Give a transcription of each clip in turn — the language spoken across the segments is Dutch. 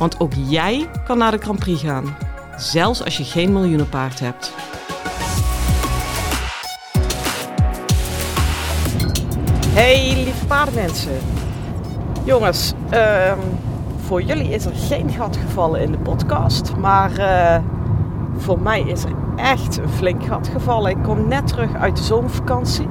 Want ook jij kan naar de Grand Prix gaan, zelfs als je geen miljoenenpaard hebt. Hey lieve paardenmensen. Jongens, ehm, voor jullie is er geen gat gevallen in de podcast. Maar uh, voor mij is er echt een flink gat gevallen. Ik kom net terug uit de zomervakantie.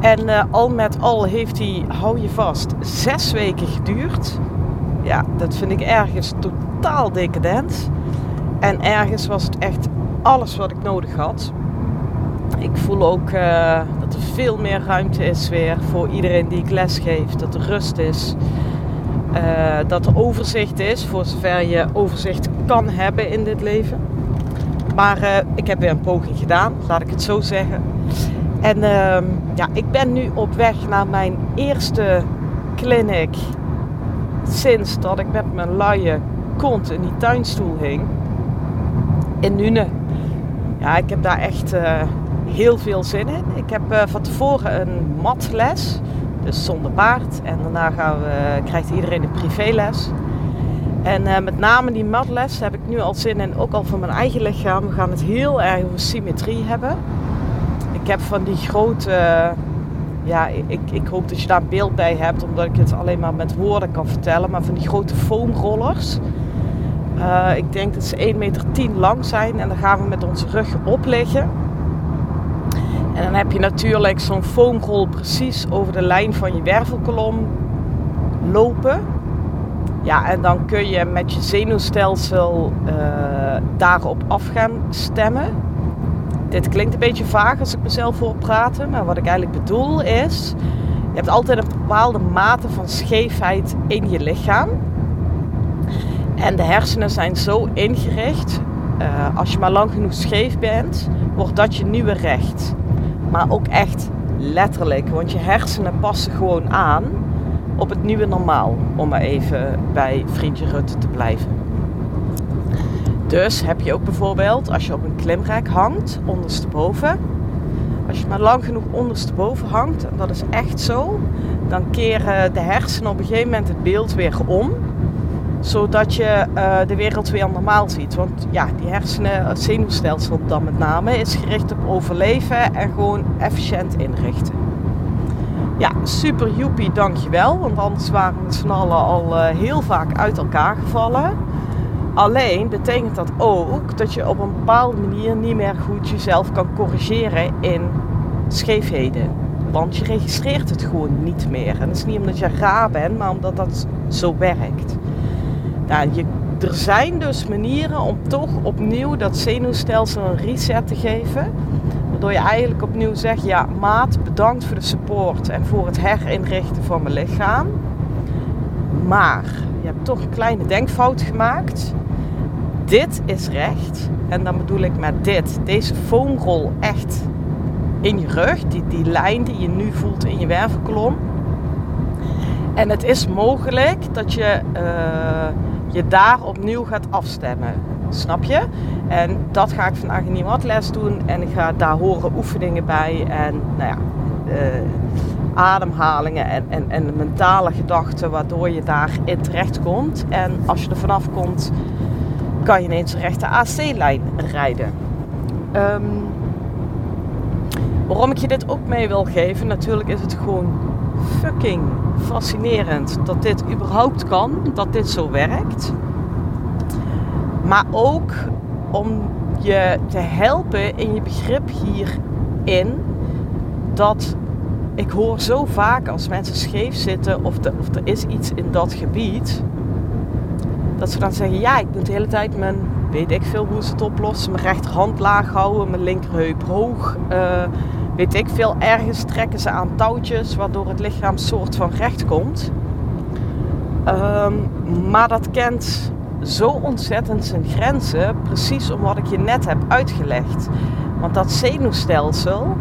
En uh, al met al heeft die, hou je vast, zes weken geduurd. Ja, dat vind ik ergens totaal decadent. En ergens was het echt alles wat ik nodig had. Ik voel ook uh, dat er veel meer ruimte is weer voor iedereen die ik les geef. Dat er rust is. Uh, dat er overzicht is, voor zover je overzicht kan hebben in dit leven. Maar uh, ik heb weer een poging gedaan, laat ik het zo zeggen. En uh, ja, ik ben nu op weg naar mijn eerste clinic sinds dat ik met mijn luie kont in die tuinstoel hing. In Nune. Ja, ik heb daar echt uh, heel veel zin in. Ik heb uh, van tevoren een matles, dus zonder paard. En daarna gaan we, krijgt iedereen een privéles. En uh, met name die matles heb ik nu al zin in, ook al voor mijn eigen lichaam. We gaan het heel erg over symmetrie hebben. Ik heb van die grote, ja, ik, ik hoop dat je daar een beeld bij hebt, omdat ik het alleen maar met woorden kan vertellen. Maar van die grote foamrollers. Uh, ik denk dat ze 1,10 meter lang zijn en dan gaan we met onze rug op liggen. En dan heb je natuurlijk zo'n foamrol precies over de lijn van je wervelkolom lopen. Ja, en dan kun je met je zenuwstelsel uh, daarop af gaan stemmen. Dit klinkt een beetje vaag als ik mezelf voor praten, maar wat ik eigenlijk bedoel is: je hebt altijd een bepaalde mate van scheefheid in je lichaam. En de hersenen zijn zo ingericht, uh, als je maar lang genoeg scheef bent, wordt dat je nieuwe recht. Maar ook echt letterlijk, want je hersenen passen gewoon aan op het nieuwe normaal, om maar even bij vriendje Rutte te blijven. Dus heb je ook bijvoorbeeld, als je op een klimrek hangt, ondersteboven, als je maar lang genoeg ondersteboven hangt, en dat is echt zo, dan keren de hersenen op een gegeven moment het beeld weer om, zodat je uh, de wereld weer normaal ziet. Want ja, die hersenen, het zenuwstelsel dan met name, is gericht op overleven en gewoon efficiënt inrichten. Ja, super joepie, dankjewel. Want anders waren we z'n allen al uh, heel vaak uit elkaar gevallen. Alleen betekent dat ook dat je op een bepaalde manier niet meer goed jezelf kan corrigeren in scheefheden. Want je registreert het gewoon niet meer. En dat is niet omdat je raar bent, maar omdat dat zo werkt. Nou, je, er zijn dus manieren om toch opnieuw dat zenuwstelsel een reset te geven. Waardoor je eigenlijk opnieuw zegt, ja maat, bedankt voor de support en voor het herinrichten van mijn lichaam. Maar je hebt toch een kleine denkfout gemaakt. Dit is recht. En dan bedoel ik met dit, deze foamrol echt in je rug. Die, die lijn die je nu voelt in je wervelkolom. En het is mogelijk dat je uh, je daar opnieuw gaat afstemmen. Snap je? En dat ga ik vandaag in die matles doen. En ik ga daar horen oefeningen bij. En nou ja, uh, ademhalingen en, en, en mentale gedachten waardoor je daarin terecht komt. En als je er vanaf komt, kan je ineens een rechte AC-lijn rijden. Um, waarom ik je dit ook mee wil geven, natuurlijk is het gewoon fucking fascinerend dat dit überhaupt kan, dat dit zo werkt. Maar ook om je te helpen in je begrip hierin dat ik hoor zo vaak als mensen scheef zitten of, of er is iets in dat gebied, dat ze dan zeggen, ja, ik moet de hele tijd mijn, weet ik veel hoe ze het oplossen, mijn rechterhand laag houden, mijn linkerheup hoog. Uh, weet ik veel, ergens trekken ze aan touwtjes waardoor het lichaam soort van recht komt. Ehm, maar dat kent zo ontzettend zijn grenzen, precies om wat ik je net heb uitgelegd. Want dat zenuwstelsel,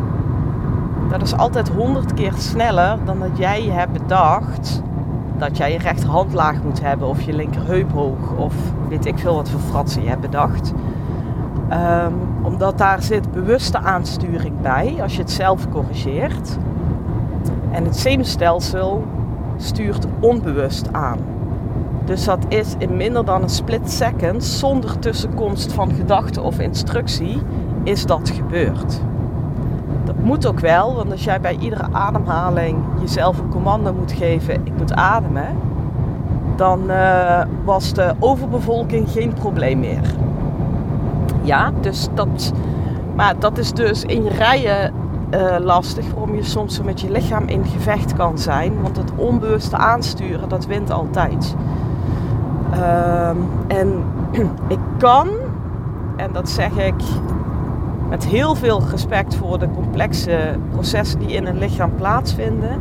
dat is altijd honderd keer sneller dan dat jij je hebt bedacht dat jij je rechterhand laag moet hebben of je linkerheup hoog of weet ik veel wat voor fratsen je hebt bedacht. Um, omdat daar zit bewuste aansturing bij als je het zelf corrigeert. En het zenuwstelsel stuurt onbewust aan. Dus dat is in minder dan een split second, zonder tussenkomst van gedachte of instructie, is dat gebeurd. Moet ook wel, want als jij bij iedere ademhaling jezelf een commando moet geven, ik moet ademen, dan uh, was de overbevolking geen probleem meer. Ja, dus dat, maar dat is dus in rijen uh, lastig, waarom je soms met je lichaam in gevecht kan zijn. Want het onbewuste aansturen, dat wint altijd. Uh, en ik kan, en dat zeg ik met heel veel respect voor de complexe processen die in een lichaam plaatsvinden.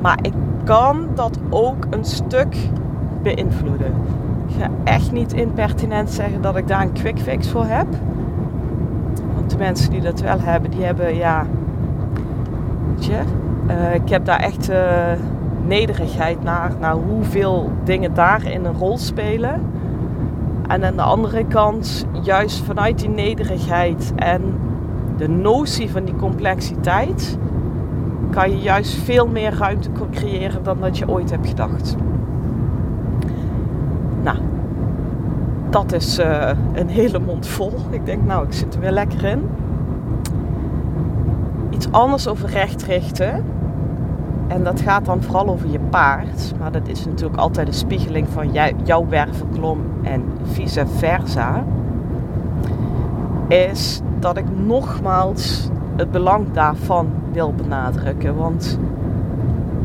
Maar ik kan dat ook een stuk beïnvloeden. Ik ga echt niet impertinent zeggen dat ik daar een quick fix voor heb. Want de mensen die dat wel hebben, die hebben ja. Weet je, uh, ik heb daar echt uh, nederigheid naar, naar hoeveel dingen daarin een rol spelen. En aan de andere kant, juist vanuit die nederigheid en de notie van die complexiteit, kan je juist veel meer ruimte creëren dan dat je ooit hebt gedacht. Nou, dat is uh, een hele mond vol. Ik denk, nou, ik zit er weer lekker in. Iets anders over recht richten. En dat gaat dan vooral over je paard. Maar dat is natuurlijk altijd een spiegeling van jouw wervelklom en vice versa. Is dat ik nogmaals het belang daarvan wil benadrukken. Want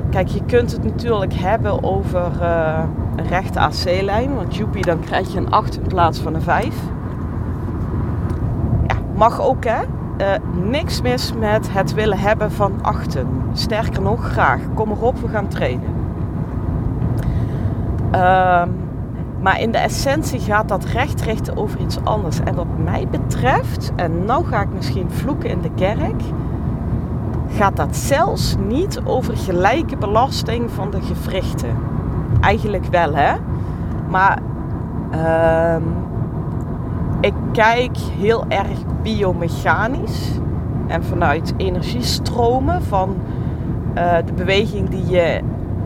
kijk, je kunt het natuurlijk hebben over uh, een rechte AC-lijn. Want joepie, dan krijg je een 8 in plaats van een 5. Ja, mag ook hè. Uh, niks mis met het willen hebben van achten. Sterker nog, graag. Kom erop, we gaan trainen. Uh, maar in de essentie gaat dat recht richten over iets anders. En wat mij betreft, en nou ga ik misschien vloeken in de kerk, gaat dat zelfs niet over gelijke belasting van de gewrichten. Eigenlijk wel, hè? Maar uh, ik kijk heel erg biomechanisch en vanuit energiestromen van uh, de beweging die je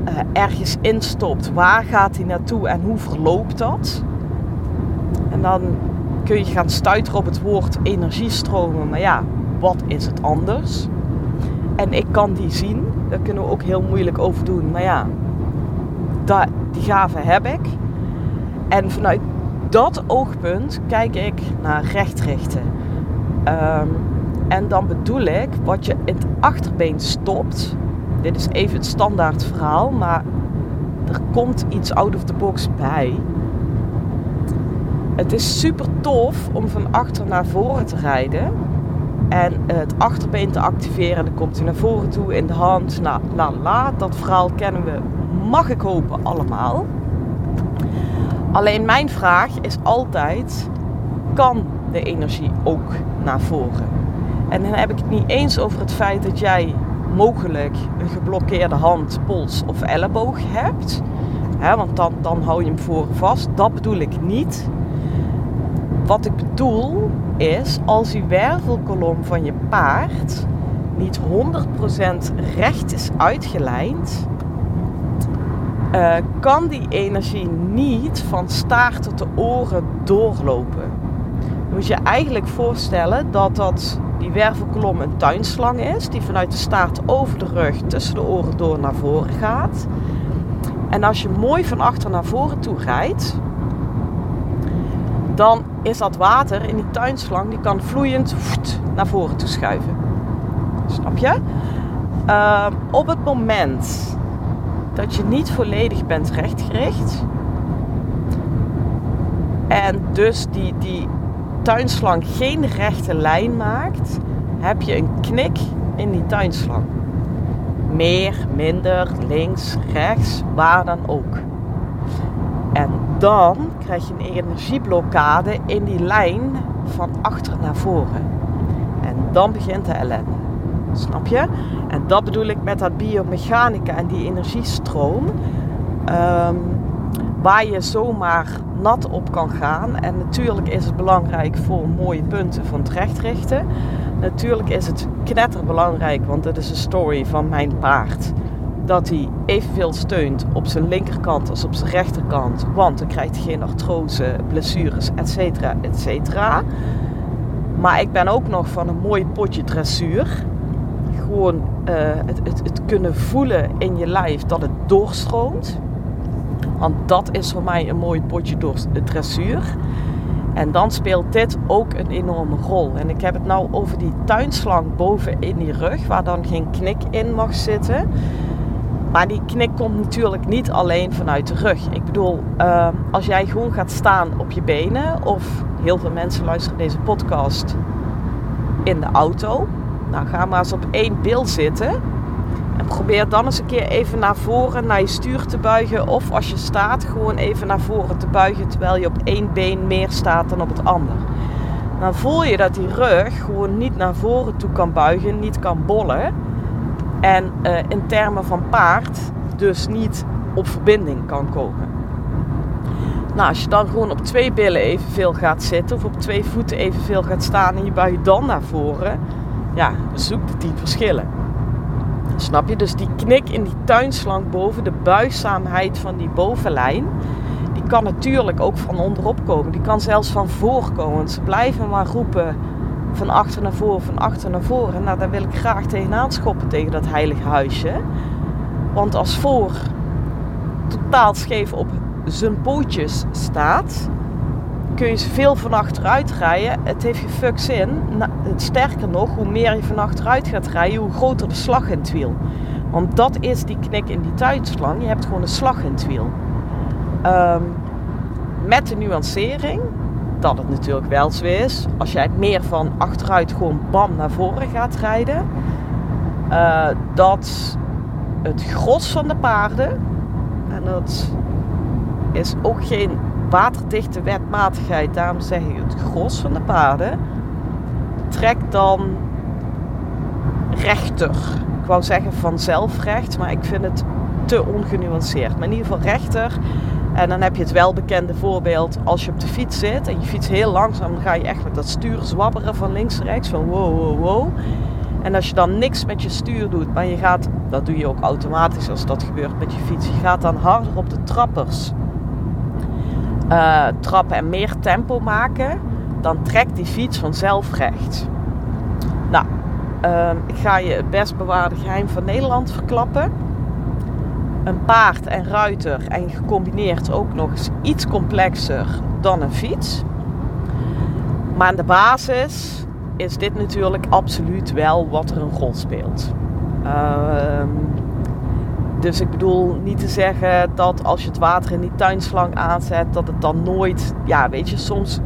uh, ergens instopt. Waar gaat hij naartoe en hoe verloopt dat? En dan kun je gaan stuiteren op het woord energiestromen. Maar ja, wat is het anders? En ik kan die zien. Daar kunnen we ook heel moeilijk over doen. Maar ja, die gave heb ik. En vanuit dat oogpunt kijk ik naar rechtrichten. Um, en dan bedoel ik wat je in het achterbeen stopt. Dit is even het standaard verhaal, maar er komt iets out of the box bij. Het is super tof om van achter naar voren te rijden. En het achterbeen te activeren. Dan komt hij naar voren toe in de hand. Nou, la la. Dat verhaal kennen we, mag ik hopen, allemaal. Alleen mijn vraag is altijd: kan de energie ook naar voren? En dan heb ik het niet eens over het feit dat jij mogelijk een geblokkeerde hand, pols of elleboog hebt. want dan, dan hou je hem voor vast. Dat bedoel ik niet. Wat ik bedoel is als die wervelkolom van je paard niet 100% recht is uitgelijnd, uh, kan die energie niet van staart tot de oren doorlopen. Je moet je eigenlijk voorstellen dat dat die wervelkolom een tuinslang is, die vanuit de staart over de rug tussen de oren door naar voren gaat. En als je mooi van achter naar voren toe rijdt, dan is dat water in die tuinslang, die kan vloeiend naar voren toe schuiven. Snap je? Uh, op het moment dat je niet volledig bent rechtgericht en dus die, die tuinslang geen rechte lijn maakt, heb je een knik in die tuinslang. Meer, minder, links, rechts, waar dan ook. En dan krijg je een energieblokkade in die lijn van achter naar voren. En dan begint de ellende. Snap je? En dat bedoel ik met dat biomechanica en die energiestroom. Ehm, waar je zomaar nat op kan gaan. En natuurlijk is het belangrijk voor mooie punten van rechtrichten. Natuurlijk is het knetterbelangrijk, want dit is een story van mijn paard. Dat hij evenveel steunt op zijn linkerkant als op zijn rechterkant. Want dan krijgt hij geen artrose, blessures, etc. etcetera. Maar ik ben ook nog van een mooi potje dressuur. Gewoon uh, het, het, het kunnen voelen in je lijf dat het doorstroomt. Want dat is voor mij een mooi potje door dressuur. En dan speelt dit ook een enorme rol. En ik heb het nou over die tuinslang boven in die rug, waar dan geen knik in mag zitten. Maar die knik komt natuurlijk niet alleen vanuit de rug. Ik bedoel, uh, als jij gewoon gaat staan op je benen, of heel veel mensen luisteren deze podcast in de auto. Nou, ga maar eens op één bil zitten en probeer dan eens een keer even naar voren naar je stuur te buigen. Of als je staat, gewoon even naar voren te buigen terwijl je op één been meer staat dan op het ander. Dan voel je dat die rug gewoon niet naar voren toe kan buigen, niet kan bollen. En uh, in termen van paard dus niet op verbinding kan komen. Nou, als je dan gewoon op twee billen evenveel gaat zitten of op twee voeten evenveel gaat staan en je buigt dan naar voren, ja, zoek de tien verschillen. Snap je? Dus die knik in die tuinslang boven, de buigzaamheid van die bovenlijn, die kan natuurlijk ook van onderop komen. Die kan zelfs van voor komen. ze blijven maar roepen van achter naar voren, van achter naar voren. Nou, daar wil ik graag tegenaan schoppen tegen dat heilige huisje. Want als voor totaal scheef op zijn pootjes staat, kun je ze veel van achteruit rijden. Het heeft je fuck zin. Sterker nog, hoe meer je van achteruit gaat rijden, hoe groter de slag in het wiel. Want dat is die knik in die tuitslang. Je hebt gewoon een slag in het wiel. Um, met de nuancering dat het natuurlijk wel zo is. Als jij meer van achteruit gewoon bam naar voren gaat rijden. Uh, dat het gros van de paarden, en dat is ook geen waterdichte wetmatigheid, daarom zeg ik het gros van de paden, trekt dan rechter. Ik wou zeggen vanzelf recht, maar ik vind het te ongenuanceerd. Maar in ieder geval rechter. En dan heb je het welbekende voorbeeld als je op de fiets zit en je fiets heel langzaam, dan ga je echt met dat stuur zwabberen van links naar rechts, van wow, wow, wow. En als je dan niks met je stuur doet, maar je gaat, dat doe je ook automatisch als dat gebeurt met je fiets, je gaat dan harder op de trappers uh, trappen en meer tempo maken, dan trekt die fiets vanzelf recht. Nou, uh, ik ga je het best bewaarde geheim van Nederland verklappen. Een paard en ruiter en gecombineerd ook nog eens iets complexer dan een fiets. Maar aan de basis is dit natuurlijk absoluut wel wat er een rol speelt. Uh, dus ik bedoel niet te zeggen dat als je het water in die tuinslang aanzet, dat het dan nooit. Ja, weet je, soms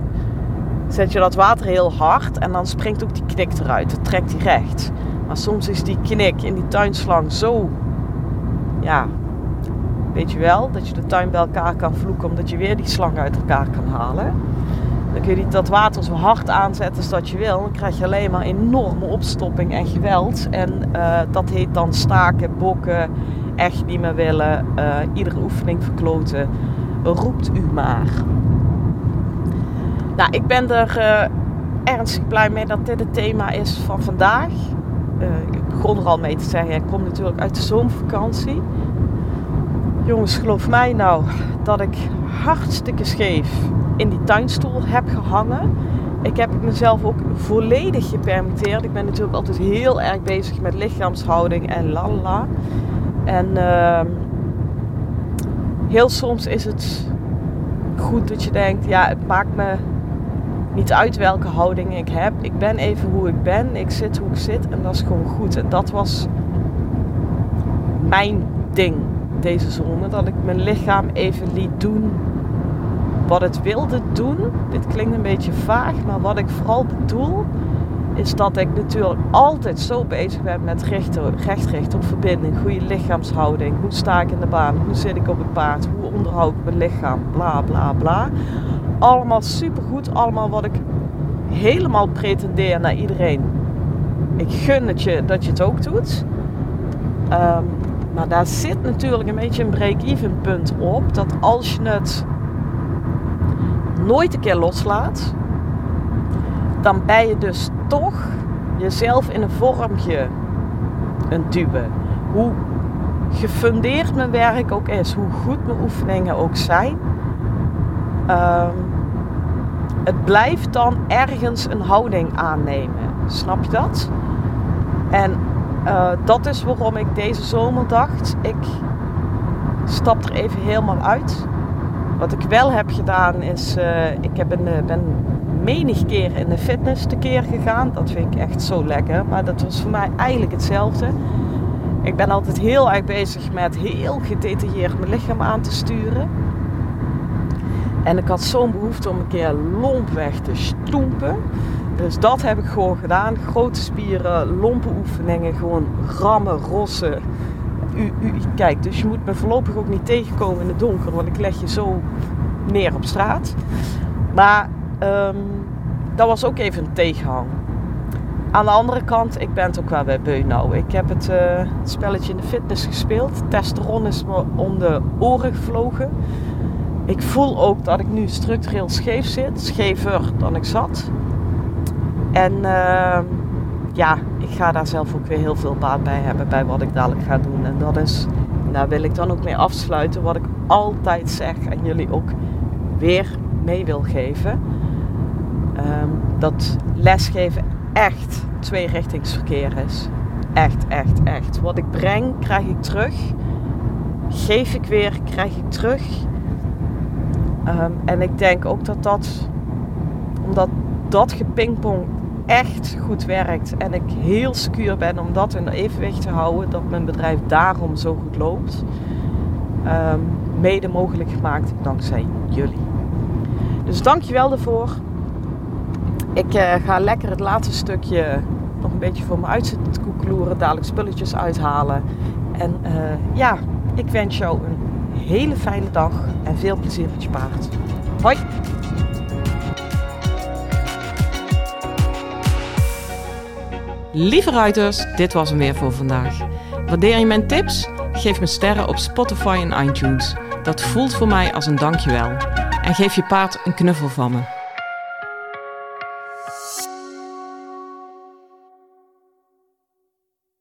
zet je dat water heel hard en dan springt ook die knik eruit. Dan trekt die recht. Maar soms is die knik in die tuinslang zo. Ja, weet je wel, dat je de tuin bij elkaar kan vloeken omdat je weer die slang uit elkaar kan halen. Dan kun je dat water zo hard aanzetten als dat je wil. Dan krijg je alleen maar enorme opstopping en geweld. En uh, dat heet dan staken, bokken echt niet meer willen, uh, iedere oefening verkloten, roept u maar. Nou, ik ben er uh, ernstig blij mee dat dit het thema is van vandaag. Uh, ik begon er al mee te zeggen, ik kom natuurlijk uit de zomervakantie. Jongens, geloof mij nou dat ik hartstikke scheef in die tuinstoel heb gehangen. Ik heb mezelf ook volledig gepermitteerd. Ik ben natuurlijk altijd heel erg bezig met lichaamshouding en lalala. En uh, heel soms is het goed dat je denkt, ja, het maakt me niet uit welke houding ik heb. Ik ben even hoe ik ben. Ik zit hoe ik zit en dat is gewoon goed. En dat was mijn ding deze zomer. Dat ik mijn lichaam even liet doen wat het wilde doen. Dit klinkt een beetje vaag, maar wat ik vooral bedoel is dat ik natuurlijk altijd zo bezig ben met recht, recht, recht op verbinding, goede lichaamshouding. Hoe sta ik in de baan? Hoe zit ik op het paard? Hoe onderhoud ik mijn lichaam? Bla bla bla. Allemaal supergoed, allemaal wat ik helemaal pretendeer naar iedereen. Ik gun het je dat je het ook doet. Um, maar daar zit natuurlijk een beetje een break-even punt op. Dat als je het nooit een keer loslaat, dan ben je dus toch jezelf in een vormje een duwen. Hoe gefundeerd mijn werk ook is, hoe goed mijn oefeningen ook zijn. Um, het blijft dan ergens een houding aannemen. Snap je dat? En uh, dat is waarom ik deze zomer dacht, ik stap er even helemaal uit. Wat ik wel heb gedaan is, uh, ik heb een, eh, ben menig keer in de fitness tekeer gegaan. Dat vind ik echt zo lekker. Maar dat was voor mij eigenlijk hetzelfde. Ik ben altijd heel erg bezig met heel gedetailleerd mijn lichaam aan te sturen. En ik had zo'n behoefte om een keer lompweg te stoempen. Dus dat heb ik gewoon gedaan. Grote spieren, lompe oefeningen, gewoon rammen, rossen. U, u, kijk, dus je moet me voorlopig ook niet tegenkomen in het donker, want ik leg je zo neer op straat. Maar um, dat was ook even een tegenhang. Aan de andere kant, ik ben het ook wel bij beu nou. Ik heb het, uh, het, spelletje in de fitness gespeeld. Testosteron is me om de oren gevlogen. Ik voel ook dat ik nu structureel scheef zit. Schever dan ik zat. En uh, ja, ik ga daar zelf ook weer heel veel baat bij hebben bij wat ik dadelijk ga doen. En dat is, daar wil ik dan ook mee afsluiten, wat ik altijd zeg en jullie ook weer mee wil geven. Um, dat lesgeven echt tweerichtingsverkeer is. Echt, echt, echt. Wat ik breng, krijg ik terug. Geef ik weer, krijg ik terug. Um, en ik denk ook dat dat, omdat dat gepingpong echt goed werkt en ik heel secuur ben om dat in evenwicht te houden, dat mijn bedrijf daarom zo goed loopt, um, mede mogelijk gemaakt dankzij jullie. Dus dankjewel daarvoor. Ik uh, ga lekker het laatste stukje nog een beetje voor me uitzitten te koekeloeren, dadelijk spulletjes uithalen. En uh, ja, ik wens jou een hele fijne dag en veel plezier met je paard. Hoi! Lieve ruiters, dit was hem weer voor vandaag. Waardeer je mijn tips? Geef me sterren op Spotify en iTunes. Dat voelt voor mij als een dankjewel. En geef je paard een knuffel van me.